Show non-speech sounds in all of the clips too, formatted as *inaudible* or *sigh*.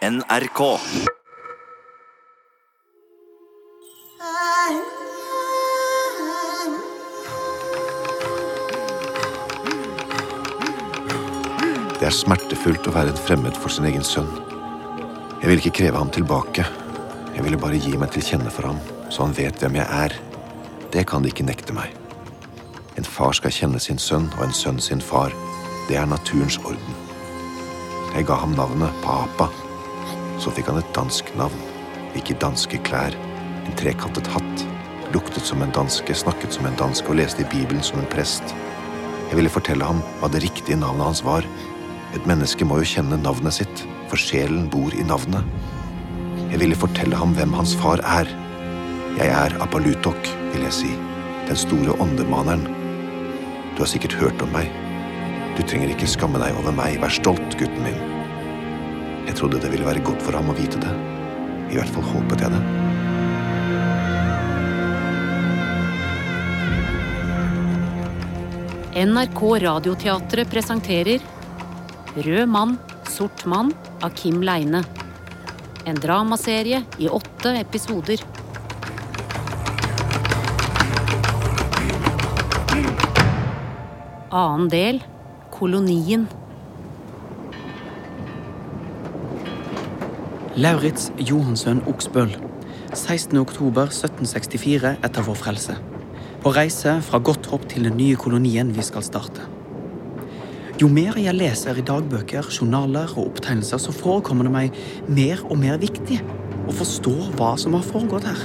NRK. Det er smertefullt å være en fremmed for sin egen sønn. Jeg ville ikke kreve ham tilbake. Jeg ville bare gi meg til kjenne for ham, så han vet hvem jeg er. Det kan de ikke nekte meg. En far skal kjenne sin sønn, og en sønn sin far. Det er naturens orden. Jeg ga ham navnet Papa. Så fikk han et dansk navn. Gikk i danske klær, en trekantet hatt. Luktet som en danske, snakket som en danske og leste i Bibelen som en prest. Jeg ville fortelle ham hva det riktige navnet hans var. Et menneske må jo kjenne navnet sitt, for sjelen bor i navnet. Jeg ville fortelle ham hvem hans far er. Jeg er Apalutok, vil jeg si. Den store åndemaneren. Du har sikkert hørt om meg. Du trenger ikke skamme deg over meg. Vær stolt, gutten min. Jeg trodde det ville være godt for ham å vite det. I hvert fall håpet jeg det. NRK Radioteatret presenterer Rød mann, sort mann av Kim Leine. En dramaserie i åtte episoder. Annen del Kolonien. Lauritz Johansson Oksbøl. 16. oktober 1764 etter vår frelse. På reise fra Gottorp til den nye kolonien vi skal starte. Jo mer jeg leser i dagbøker, journaler og opptegnelser, så forekommer det meg mer og mer viktig å forstå hva som har foregått her.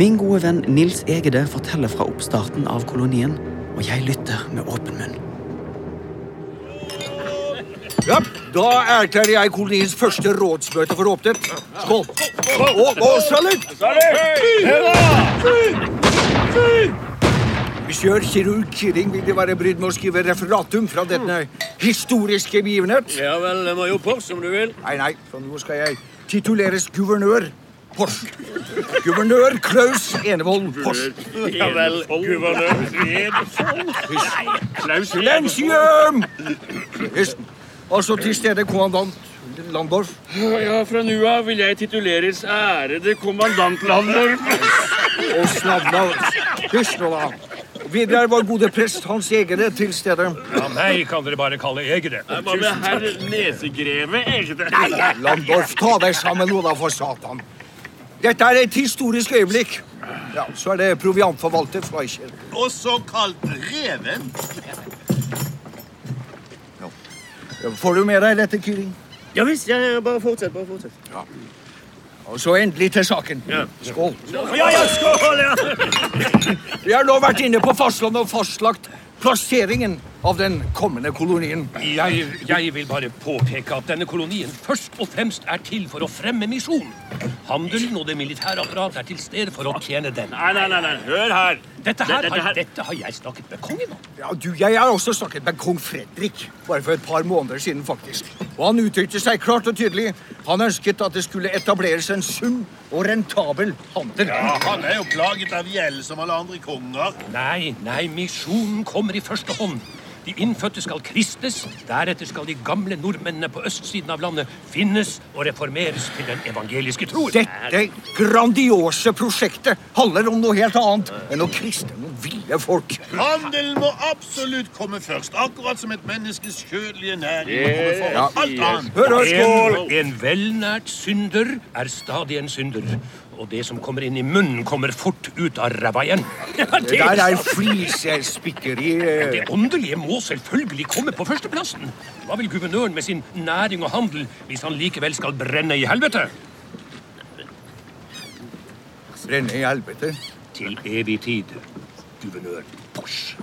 Min gode venn Nils Egede forteller fra oppstarten av kolonien, og jeg lytter med åpen munn. Ja, da erklærer jeg koloniens første rådsmøte for åpnet. Skål! Og, og salut! Monsieur kirurg Kiring, vil det være brydd med å skrive referatum fra denne historiske begivenhet? Ja vel, jo på som du vil. Nei, nei, for nå skal jeg tituleres guvernør Pors. Guvernør Klaus Enevold Pors. Ja vel, guvernør Enevold Klaus Lensium! Yes. Altså til stede kommandant Landorf. Ja, fra nå av vil jeg tituleres ærede kommandant Landorf. *laughs* Og snadla Hysj nå, da. Videre er vår gode prest Hans Egede til stede. Ja, meg kan dere bare kalle Egede. Hva med herr Nesegreve Egede? Nei, Landorf, ta deg sammen nå, da, for satan. Dette er et historisk øyeblikk. Ja, Så er det proviantforvalter Fleischer. Også kalt Reven. Får du med deg dette, Kyring? Ja visst, ja, ja, bare fortsett. bare fortsett. Og så endelig til saken. Ja. Skål. Ja, ja, skål, ja! Vi har nå vært inne på fastlandet og fastlagt plasseringen av den kommende kolonien. Jeg, jeg vil bare påpeke at denne kolonien først og fremst er til for å fremme misjon. Handelen og det militære apparatet er til stede for å tjene den. Nei, nei, nei, nei, hør her. Dette her, Dette har, her- dette har jeg snakket med kongen om. Ja, du, Jeg har også snakket med kong Fredrik bare for et par måneder siden. faktisk. Og Han uttrykte seg klart og tydelig. Han ønsket at det skulle etableres en sunn og rentabel handel. Ja, Han er jo plaget av gjeld som alle andre konger. Nei, nei, misjonen kommer i første hånd. De innfødte skal kristnes, deretter skal de gamle nordmennene på østsiden av landet finnes og reformeres til den evangeliske tro. Dette grandiose prosjektet handler om noe helt annet enn å kristne noen ville folk. Handelen må absolutt komme først, akkurat som et menneskes kjødelige næring kommer komme foran alt annet. Hør skål! En, en velnært synder er stadig en synder. Og det som kommer inn i munnen, kommer fort ut av ræva igjen. *laughs* Det der er flisespikkeri. Det åndelige må selvfølgelig komme på førsteplassen. Hva vil guvernøren med sin næring og handel hvis han likevel skal brenne i helvete? Brenne i helvete. Til evig tid, guvernør Bosch.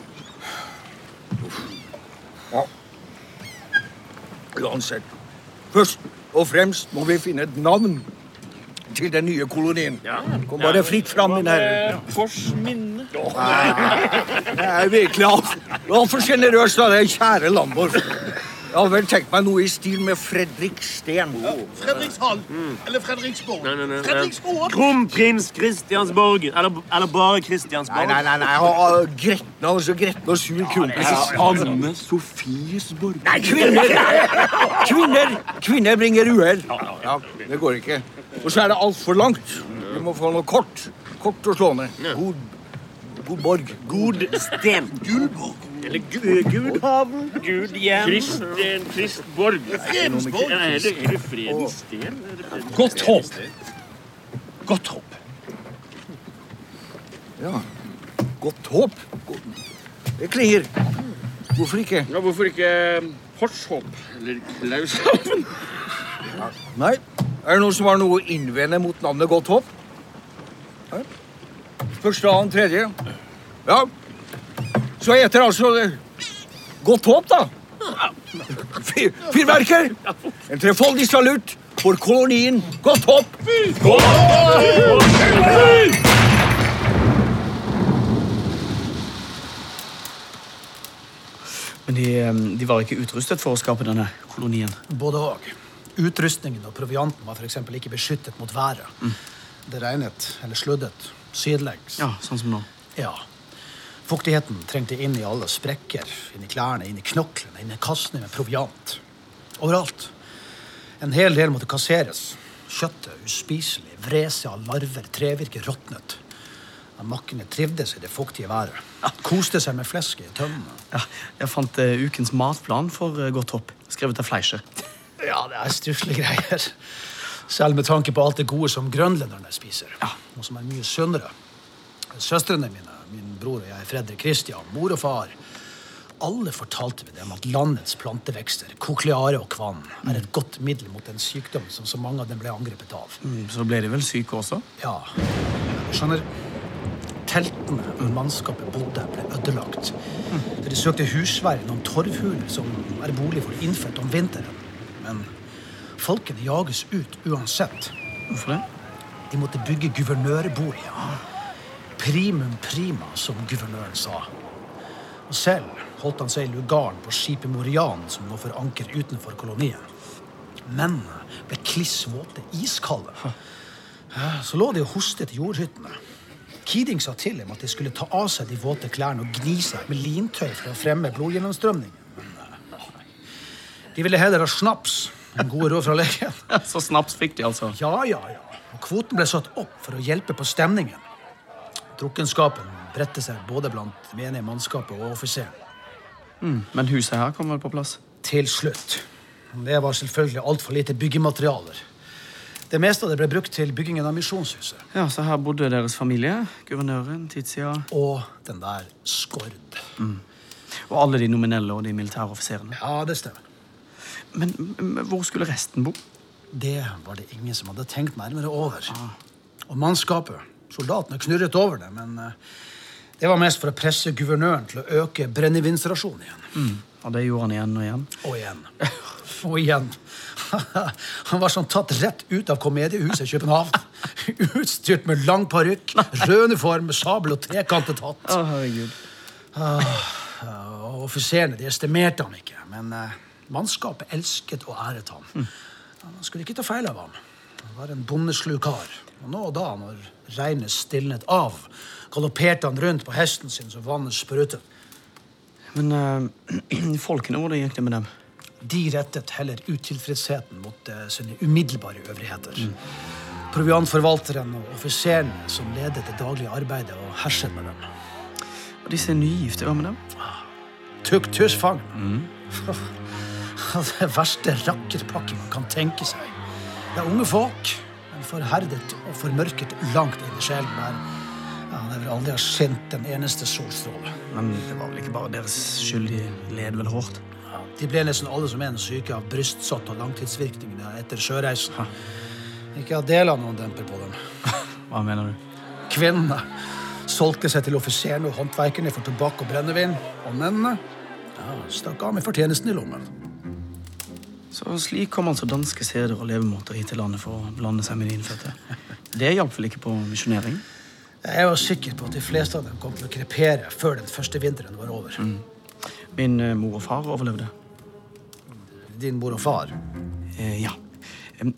Uansett. Først og fremst må vi finne et navn til den nye kolonien. Kom bare fritt fram, min herre. Fors minne. Det er virkelig alt- altfor sjenerøst av deg, kjære Lamborg. Jeg hadde vel tenkt meg noe i stil med Fredrik Steen. Fredrikshall. Eller Fredriksborg. Nei, nei, nei. Fredriksborg. Kronprins Kristiansborg. Eller, eller bare Kristiansborg. nei, nei, nei. og- og Gretne, altså Gretne og sur kronprins. Anne Sofiesborg. Nei, kvinner! Kvinner, kvinner bringer uhell. Ja, det går ikke. Og så er det altfor langt. Vi må få noe kort. Kort og slående. God, god borg. God sten. Gullborg. Eller gu- Gudhaven. Gud Kristen, Krist, en Kristborg. Fredensborg. Er det, er det fredens sten? Godt håp. Godt håp. Ja. Godt håp. Det klinger. Hvorfor ikke? Ja, hvorfor ikke Horshop? Eller Klaushaven? Nei. Er det noen som har noe å innvende mot navnet Godt håp? Første, annen, tredje? Ja. Så heter altså det Godt håp, da. Fyrverker! En trefoldig salutt for kolonien Godt håp. Men de, eh, de var ikke utrustet for å skape denne kolonien. Både og. Utrustningen og provianten var eksempel ikke beskyttet mot været. Det regnet eller sluddet sidelengs. Ja, sånn som nå. Ja. Fuktigheten trengte inn i alle sprekker, inn i klærne, inn i knoklene, inn i kassene med proviant. Overalt. En hel del måtte kasseres. Kjøttet uspiselig, vrese av larver, trevirke råtnet. Makkene trivdes i det fuktige været. Koste seg med flesket i tømmene. Ja, jeg fant uh, ukens matplan for uh, Godt hopp, skrevet av Fleischer. Ja, det er stusslige greier. Selv med tanke på alt det gode som grønlenderne spiser. Og som er mye sunnere. Søstrene mine, min bror og jeg, Fredrik Kristian, mor og far Alle fortalte vi dem at landets plantevekster, kokleare og kvann, er et godt middel mot en sykdom som så mange av dem ble angrepet av. Mm, Så ble de vel syke også? Ja, du skjønner Teltene hvor mannskapet bodde, ble ødelagt. Mm. de søkte husvær i noen torvhuler som er bolig for innfødte om vinteren. Men folkene jages ut uansett. Hvorfor det? De måtte bygge guvernørboliger. Primum prima, som guvernøren sa. Og selv holdt han seg i lugaren på skipet Morian, som lå for anker utenfor kolonien. Mennene ble kliss våte, iskalde. Så lå de og hostet i jordhyttene. Keating sa til dem at de skulle ta av seg de våte klærne og gni seg med lintøy for å fremme blodgjennomstrømningen. De ville heller ha snaps enn gode råd fra legen. *laughs* Så snaps fikk de altså. Ja, ja, ja. Og kvoten ble satt opp for å hjelpe på stemningen. Drukkenskapen bredte seg både blant menige mannskapet og offiseren. Men huset her kom vel på plass? Til slutt. Det var selvfølgelig altfor lite byggematerialer. Det meste av det ble brukt til byggingen av misjonshuset. Ja, Så her bodde deres familie, guvernøren, Tizia Og den der Skord. og alle de nominelle og de militære offiserene. Ja, det stemmer. Men, men hvor skulle resten bo? Det var det ingen som hadde tenkt nærmere over. Og mannskapet, soldatene, knurret over det, men eh, det var mest for å presse guvernøren til å øke brennevinsrasjonen igjen. Og det gjorde han igjen og igjen. Og igjen. *laughs* Og igjen. *laughs* Han var sånn tatt rett ut av komediehuset i København. *laughs* Utstyrt med lang parykk, rød uniform sabel og trekantet hatt. Å, herregud. Og offiserene de estimerte ham ikke, men eh, mannskapet elsket og æret ham. Man skulle ikke ta feil av ham. Han var en bondeslu kar. Og nå og da, når regnet stilnet av, galopperte han rundt på hesten sin så vannet sprutet. Men uh, *clears throat* folkene, hvordan gikk det med dem? De rettet heller utilfredsheten mot uh, sine umiddelbare øvrigheter. Proviantforvalteren og offiserene som ledet det daglige arbeidet og herset med dem. Og disse nygifte, hva med dem? Tukthusfang. *laughs* *laughs* Det verste rakkerpakket man kan tenke seg. Det er unge folk, men forherdet og formørket langt inn i sjelen. Der ja, det vil aldri ha skjent en eneste solstråle. Men det var vel ikke bare deres skyld de led vel hårdt? Ja, de ble nesten alle som en syke av brystsott og langtidsvirkningene etter sjøreisen. Ikke at del av noen demper på dem. *laughs* Hva mener du? Kvinnene solgte seg til offiserene og håndverkerne for tobakk og brennevin. Og mennene ja, stakk av med fortjenesten i lommen. Så slik kom altså danske seder og levemåter hit til landet for å blande seg med de innfødte. Det hjalp vel ikke på misjonering? Jeg var sikker på at de fleste av dem kom til å krepere før den første vinteren var over. Min eh, mor og far overlevde. Din mor og far. Eh, ja.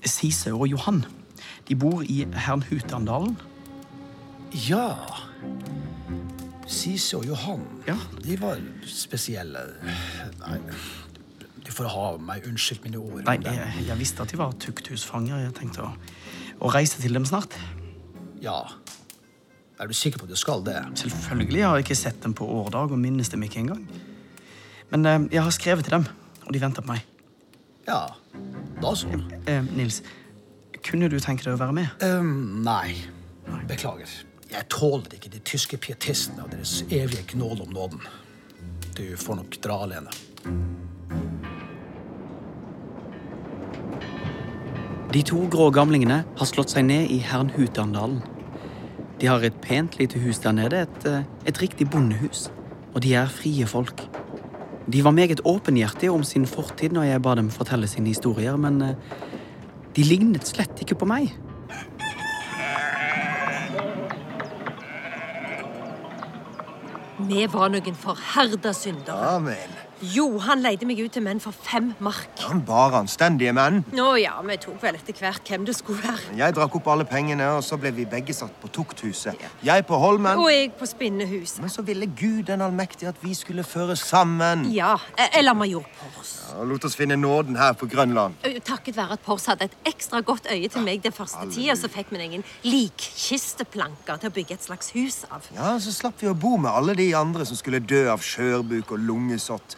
Sise og Johan de bor i Hernhutandalen. Ja Sise og Johan. Ja. De var spesielle. Nei, for å ha meg unnskyldt mine ord. Nei, jeg, jeg visste at de var tukthusfanger. Jeg tenkte å, å reise til dem snart. Ja. Er du sikker på at du skal det? Selvfølgelig har jeg ikke sett dem på årdag og minnes dem ikke engang. Men eh, jeg har skrevet til dem, og de venter på meg. Ja, da så. Eh, Nils, kunne du tenke deg å være med? Ehm, nei. Beklager. Jeg tåler ikke de tyske pietistene og deres evige gnål om nåden. Du får nok dra alene. De to grå gamlingene har slått seg ned i Hernhutandalen. De har et pent lite hus der nede, et, eh, et riktig bondehus. Og de er frie folk. De var meget åpenhjertige om sin fortid når jeg ba dem fortelle sine historier, men eh, de lignet slett ikke på meg. Vi var noen forherda syndere. Amen. Jo, han leide meg ut til menn for fem mark. Han bar anstendige menn. Nå ja, vi tok vel etter hvert hvem det skulle være. Jeg drakk opp alle pengene, og så ble vi begge satt på tukthuset. Jeg på Holmen. Og jeg på spinnehuset. Men så ville Gud den allmektige at vi skulle føre sammen. Ja, eller major Pors. Og lot oss finne nåden her på Grønland. Takket være at Pors hadde et ekstra godt øye til meg den første tida, så fikk vi ingen likkisteplanker til å bygge et slags hus av. Ja, Så slapp vi å bo med alle de andre som skulle dø av skjørbuk og lungesott.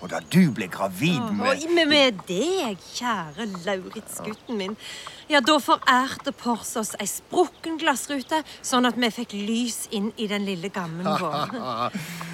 Og da du ble gravid med med, med deg, kjære Lauritz, gutten min. Ja, da forærte Pors oss ei sprukken glassrute, sånn at vi fikk lys inn i den lille gammen *laughs* vår.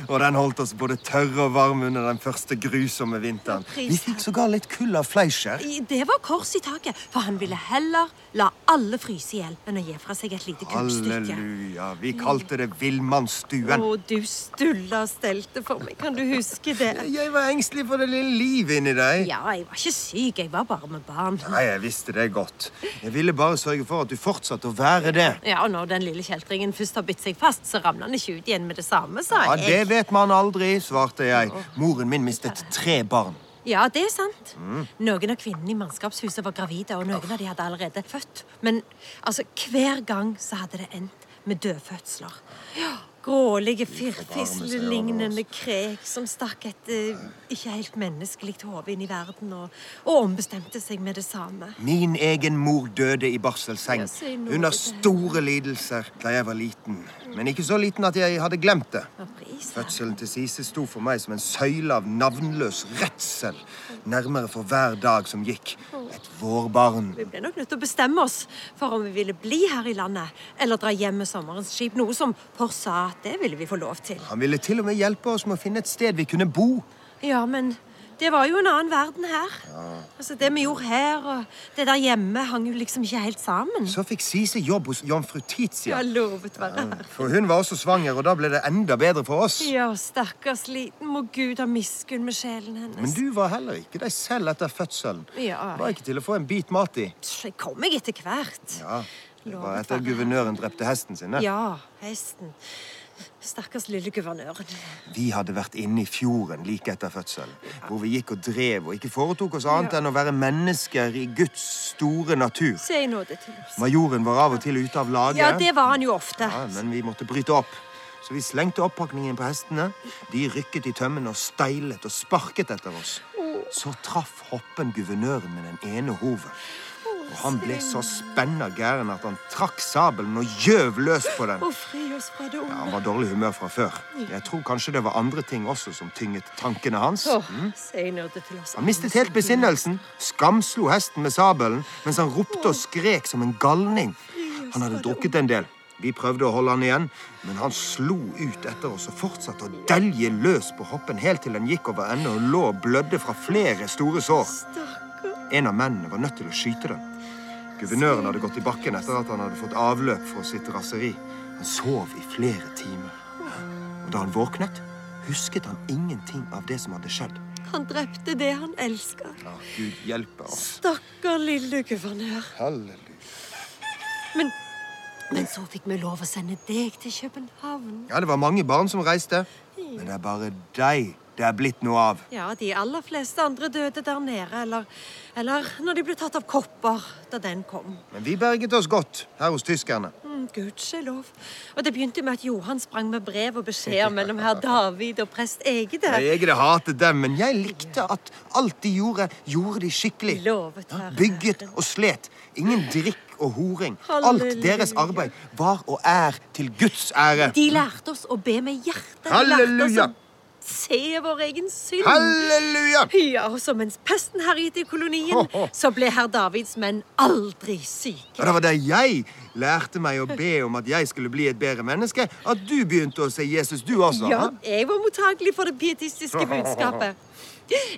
Og den holdt oss både tørre og varme under den første grusomme vinteren. Vi fikk sågar litt kull av Fleischer. Det var kors i taket, for han ville heller la alle fryse i hjel enn å gi fra seg et lite gullstykke. Halleluja. Vi kalte det Villmannsstuen. Å, du stulla stelte for meg. Kan du huske det? Jeg var engstelig for det lille livet inni deg. Ja, jeg var ikke syk. Jeg var bare med barn. Nei, jeg visste det godt. Jeg ville bare sørge for at du fortsatte å være det. Ja, og når den lille kjeltringen først har bitt seg fast, så ramler han ikke ut igjen med det samme, sa Ja, Det vet man aldri, svarte jeg. Moren min mistet tre barn. Ja, det er sant. Mm. Noen av kvinnene i mannskapshuset var gravide, og noen av de hadde allerede født. Men altså, hver gang så hadde det endt med dødfødsler. Ja, Grålige, firfisle-lignende krek som stakk et eh, ikke helt menneskelig hode inn i verden og, og ombestemte seg med det samme. Min egen mor døde i barselseng Ja, si noe under til store lidelser da jeg var liten. Men ikke så liten at jeg hadde glemt det. Ja, pris, Fødselen til Sise sto for meg som en søyle av navnløs redsel. Nærmere for hver dag som gikk. Et vårbarn. Vi ble nok nødt til å bestemme oss for om vi ville bli her i landet eller dra hjem med sommerens skip, noe som Pors sa at det ville vi få lov til. Han ville til og med hjelpe oss med å finne et sted vi kunne bo. Ja, men det var jo en annen verden her. Altså, Det vi gjorde her og det der hjemme, hang jo liksom ikke helt sammen. Så fikk Sise jobb hos jomfru Tizia. Ja, lovet være her. For hun var også svanger, og da ble det enda bedre for oss. Ja, stakkars liten, må Gud ha miskunn med sjelen hennes. Men du var heller ikke deg selv etter fødselen. Ja. Var ikke til å få en bit mat i. Jeg kom meg etter hvert. Ja, Det var etter guvernøren drepte hesten sin. Ja, hesten. Stakkars lille guvernøren. Vi hadde vært inne i fjorden like etter fødselen, hvor vi gikk og drev og ikke foretok oss annet Ja. enn å være mennesker i Guds store natur. Se nåde til oss. Majoren var av og til ute av laget. Ja, det var han jo ofte. Ja, men vi måtte bryte opp. Så vi slengte oppakningen på hestene. De rykket i tømmene og steilet og sparket etter oss. Så traff hoppen guvernøren med den ene hoven. Og han ble så spenna gæren at han trakk sabelen og gjøv løs på den. Å, fri oss fra det Ja, han var dårlig humør fra før. Jeg tror kanskje det var andre ting også som tynget tankene hans. Mm. Han mistet helt besinnelsen, skamslo hesten med sabelen, mens han ropte og skrek som en galning. Han hadde drukket en del. Vi prøvde å holde han igjen, men han slo ut etter oss og fortsatte å delje løs på hoppen helt til den gikk over ende og lå og blødde fra flere store sår. En av mennene var nødt til å skyte den. Guvernøren hadde gått i bakken etter at han hadde fått avløp for sitt raseri. Han sov i flere timer. Og da han våknet, husket han ingenting av det som hadde skjedd. Han drepte det han elsker. Ja, Gud hjelpe oss. Stakkar lille guvernør. Halleluja. Men, men så fikk vi lov å sende deg til København. Ja, det var mange barn som reiste. Men det er bare deg det er blitt noe av. Ja, de aller fleste andre døde der nede, eller, eller når de ble tatt av kopper da den kom. Men vi berget oss godt her hos tyskerne. Mm, Gudskjelov. Og det begynte med at Johan sprang med brev og beskjeder mellom herr David og prest Egede. Egede hatet dem, men jeg likte at alt de gjorde, gjorde de skikkelig. Lovet herre. Bygget og slet. Ingen drikk og horing. Alt deres arbeid var og er til Guds ære. De lærte oss å be med hjertet. Halleluja. Se vår egen synd. Halleluja! Ja, og så mens pesten herjet i kolonien, så ble herr Davids menn aldri syke. Og det var da jeg lærte meg å be om at jeg skulle bli et bedre menneske, at du begynte å se Jesus, du også. Ja, jeg var mottagelig for det pietistiske budskapet.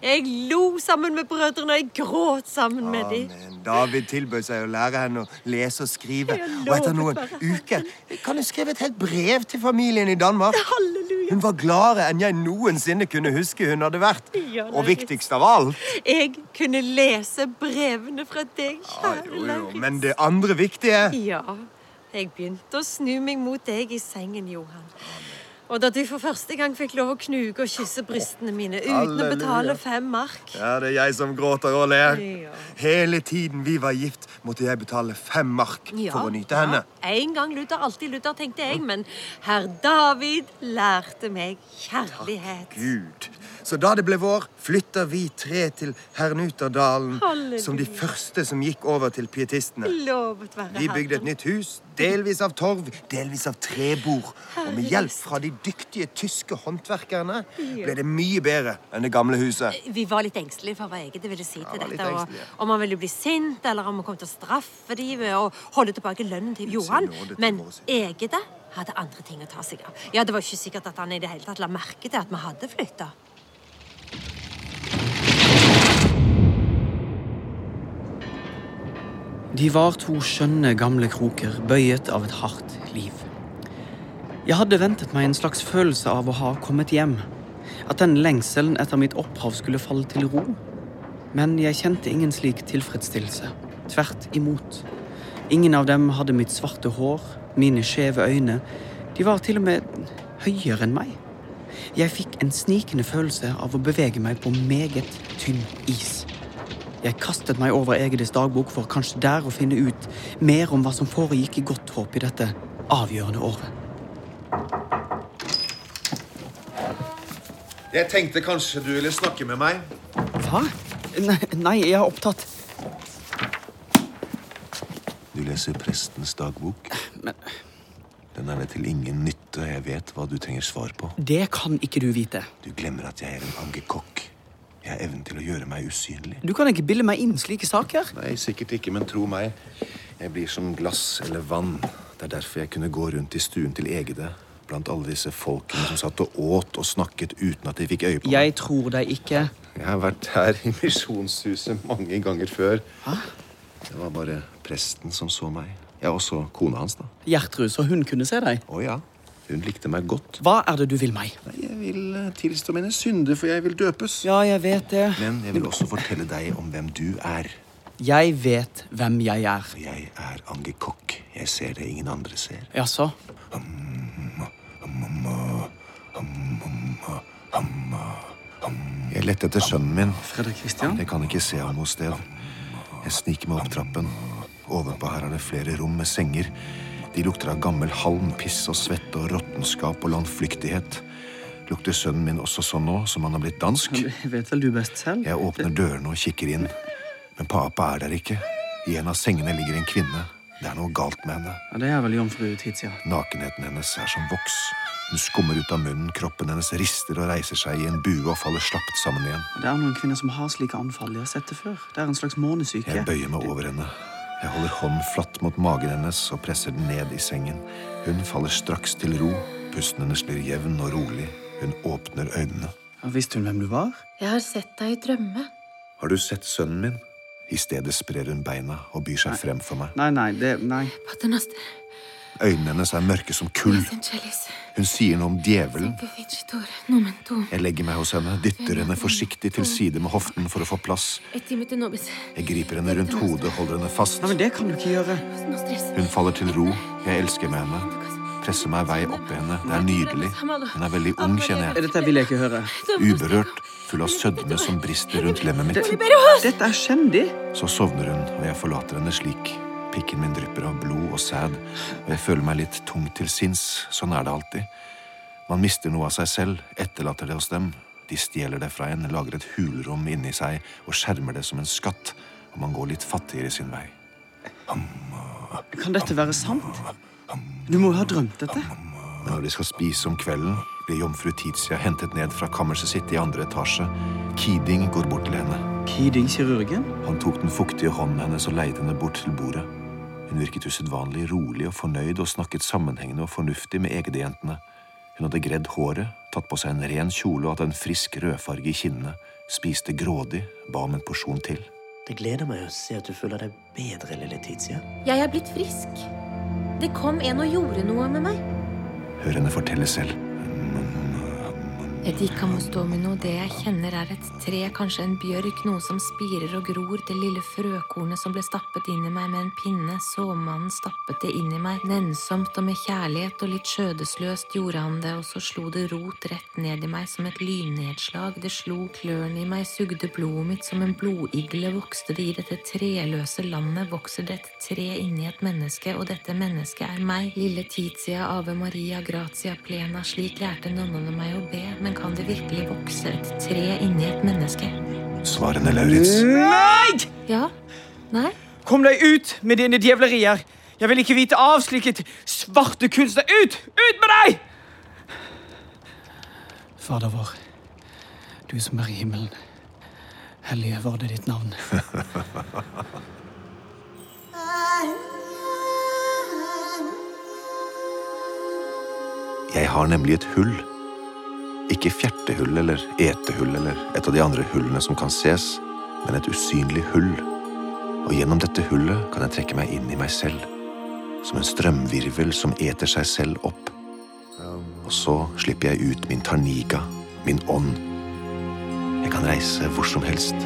Jeg lo sammen med brødrene, og jeg gråt sammen med dem. Amen. David tilbød seg å lære henne å lese og skrive. Og etter noen uker kan hun skrive et helt brev til familien i Danmark. Halleluja. Hun var gladere enn jeg noensinne kunne huske hun hadde vært. Og viktigst av alt Jeg kunne lese brevene fra deg, kjære jo, jo. Men det andre viktige Ja, jeg begynte å snu meg mot deg i sengen, Johan. Og da du for første gang fikk lov å knuge og kysse brystene mine uten å betale fem mark Ja, det er jeg som gråter og ler. Ja. Hele tiden vi var gift, måtte jeg betale fem mark for å nyte henne. Ja, en gang Luther, alltid Luther, tenkte jeg, men herr David lærte meg kjærlighet. Takk Gud. Så da det ble vår, flytta vi tre til Hernuterdalen Halleluja. som de første som gikk over til pietistene. Lovet være Vi bygde et nytt hus, delvis av torv, delvis av trebord. Og med hjelp fra de dyktige tyske håndverkerne ble det mye bedre enn det gamle huset. Vi var litt engstelige for hva Egede ville si til dette. Og om han ville bli sint, eller om han kom til å straffe dem ved å holde tilbake lønnen til Johan. Men. Egede hadde andre ting å ta seg av. Ja, Det var ikke sikkert at han i det hele tatt la merke til at vi hadde flytta. De var to skjønne gamle kroker, bøyet av et hardt liv. Jeg hadde ventet meg en slags følelse av å ha kommet hjem. At den lengselen etter mitt opphav skulle falle til ro. Men jeg kjente ingen slik tilfredsstillelse. Tvert imot. Ingen av dem hadde mitt svarte hår, mine skjeve øyne. De var til og med høyere enn meg. Jeg fikk en snikende følelse av å bevege meg på meget tynn is. Jeg kastet meg over Egedes dagbok for kanskje der å finne ut mer om hva som foregikk i godt håp i dette avgjørende året. Jeg tenkte kanskje du ville snakke med meg. Hva? Nei, nei, jeg er opptatt. Du leser prestens dagbok. Men Den er det til ingen nytte. Jeg vet hva du trenger svar på. det kan ikke du vite. Du glemmer at jeg er en angekokk. Jeg har evnen til å gjøre meg usynlig. Du kan ikke bilde meg inn slike saker. Nei, sikkert ikke, men tro meg. Jeg blir som glass eller vann. Det er derfor jeg kunne gå rundt i stuen til Egede. Blant alle disse folkene som satt og åt og snakket uten at de fikk øye på meg. Jeg tror deg ikke. Jeg har vært her i misjonshuset mange ganger før. Hæ? Det var bare presten som så meg. Ja, også kona hans, da. Gjertrud, så hun kunne se deg. Å ja. Hun likte meg godt. Hva er det du vil meg? Nei, Jeg vil eh, tilstå mine synder, for jeg vil døpes. Ja, jeg vet det. Men jeg vil også fortelle deg om hvem du er. Jeg vet hvem jeg er. Jeg er angekokk. Jeg ser det ingen andre ser. Jaså? Lette etter sønnen min. Fredrik Christian? Jeg kan ikke se ham noe sted. Jeg sniker meg opp trappen. Ovenpå her er det flere rom med senger. De lukter av gammel halm, piss og svette og råttenskap og landflyktighet. Lukter sønnen min også sånn nå, som han har blitt dansk? Jeg vet vel du best selv? Jeg åpner dørene og kikker inn. Men Papa er der ikke. I en av sengene ligger en kvinne. Det er noe galt med henne. Ja, det er vel jomfru Titia. Nakenheten hennes er som voks. Hun skummer ut av munnen, kroppen hennes rister og reiser seg i en bue og faller slapt sammen igjen. Det er noen kvinner som har slike anfall. Jeg har sett det før. Det er en slags månesyke. Jeg bøyer meg over henne. Jeg holder hånden flatt mot magen hennes og presser den ned i sengen. Hun faller straks til ro. Pusten hennes blir jevn og rolig. Hun åpner øynene. Ja, Visste hun hvem du var? Jeg har sett deg i drømme. Har du sett sønnen min? I stedet sprer hun beina og byr seg frem for meg. Nei, nei, det Nei. Øynene hennes er mørke som kull. Hun sier noe om djevelen. Jeg legger meg hos henne, dytter henne forsiktig til side med hoften for å få plass. Jeg griper henne rundt hodet, holder henne fast. Nei, men Det kan du ikke gjøre. Hun faller til ro. Jeg elsker med henne. Presser meg vei opp i henne. Det er nydelig. Hun er veldig ung, kjenner jeg. Dette vil jeg ikke høre. Uberørt, full av sødme som brister rundt lemmet mitt. Dette er skjendig. Så sovner hun, og jeg forlater henne slik. Pikken min drypper av blod og sæd, og jeg føler meg litt tung til sinns. Sånn er det alltid. Man mister noe av seg selv, etterlater det hos dem. De stjeler det fra en, lager et hulrom inni seg og skjermer det som en skatt, og man går litt fattigere sin vei. Kan dette være sant? Du må jo ha drømt dette. Når de skal spise om kvelden, blir jomfru Tizia hentet ned fra kammerset sitt i andre etasje. Keeding går bort til henne. Keeding kirurgen? Han tok den fuktige hånden hennes og leide henne bort til bordet. Hun virket usedvanlig rolig og fornøyd og snakket sammenhengende og fornuftig med egdejentene. Hun hadde gredd håret, tatt på seg en ren kjole og hadde en frisk rødfarge i kinnene, spiste grådig, ba om en porsjon til. Det gleder meg å se at du føler deg bedre, lille Tizia. Jeg er blitt frisk. Det kom en og gjorde noe med meg. Hør henne fortelle selv. Edikamustomino, det jeg kjenner er et tre, kanskje en bjørk, noe som spirer og gror, det lille frøkornet som ble stappet inn i meg med en pinne, såmannen stappet det inn i meg, nennsomt og med kjærlighet og litt skjødesløst gjorde han det, og så slo det rot rett ned i meg som et lynnedslag, det slo klørne i meg, sugde blodet mitt som en blodigle, vokste det i dette treløse landet, vokser det et tre inni et menneske, og dette mennesket er meg, lille Tizia Ave Maria Gratia Plena, slik lærte nonnene meg å be, men kan det virkelig vokse et tre inni et menneske? Svarene Lauritz. Nei! Ja? Nei? Kom deg ut med dine djevlerier! Jeg vil ikke vite av slike svarte kunster. Ut! Ut med deg! Fader vår, du som er i himmelen. Hellige var det ditt navn. Jeg har nemlig et hull. Ikke fjertehull eller etehull eller et av de andre hullene som kan ses, men et usynlig hull. Og gjennom dette hullet kan jeg trekke meg inn i meg selv, som en strømvirvel som eter seg selv opp. Og så slipper jeg ut min tarniga, min ånd. Jeg kan reise hvor som helst.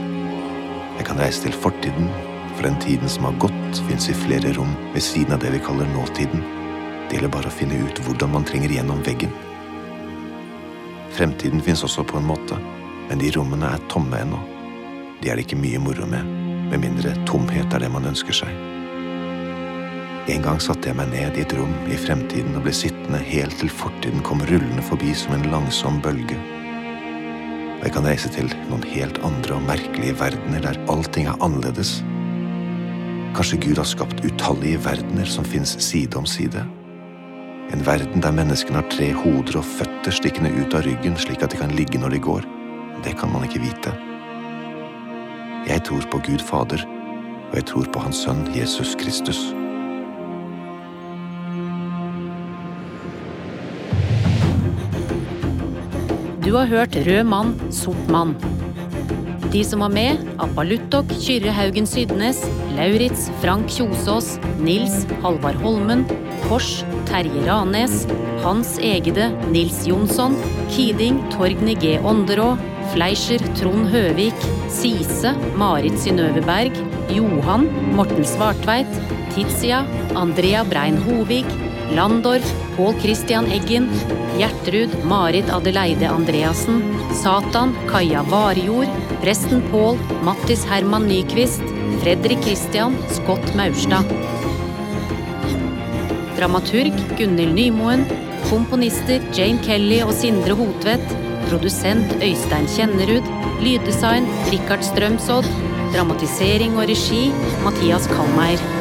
Jeg kan reise til fortiden, for den tiden som har gått, fins i flere rom ved siden av det vi kaller nåtiden. Det gjelder bare å finne ut hvordan man trenger gjennom veggen. Fremtiden fins også på en måte, men de rommene er tomme ennå. De er det ikke mye moro med, med mindre tomhet er det man ønsker seg. En gang satte jeg meg ned i et rom i fremtiden og ble sittende helt til fortiden kom rullende forbi som en langsom bølge. Og jeg kan reise til noen helt andre og merkelige verdener der allting er annerledes. Kanskje Gud har skapt utallige verdener som fins side om side? En verden der menneskene har tre hoder og føtter stikkende ut av ryggen slik at de kan ligge når de går. Det kan man ikke vite. Jeg tror på Gud Fader, og jeg tror på Hans Sønn Jesus Kristus. Du har hørt Rød mann, sort mann. De som var med, Appaluttok, Kyrre Haugen Sydnes, Lauritz Frank Kjosås, Nils Halvard Holmen, Kors Terje Ranes, Hans Egede Nils Jonsson, Kiding Torgny G. Ånderå, Fleischer Trond Høvik, Sise Marit Synnøve Berg, Johan Morten Svartveit, Tizia Andrea Brein Hovig, Landorf Pål Christian Eggen, Gjertrud Marit Adeleide Andreassen, Satan Kaja Varjord, presten Pål Mattis Herman Nyquist, Fredrik Christian Scott Maurstad. Dramaturg Gunhild Nymoen. Komponister Jane Kelly og Sindre Hotvedt. Produsent Øystein Kjennerud. Lyddesign Richard Strømsodd. Dramatisering og regi Mathias Kalmeier.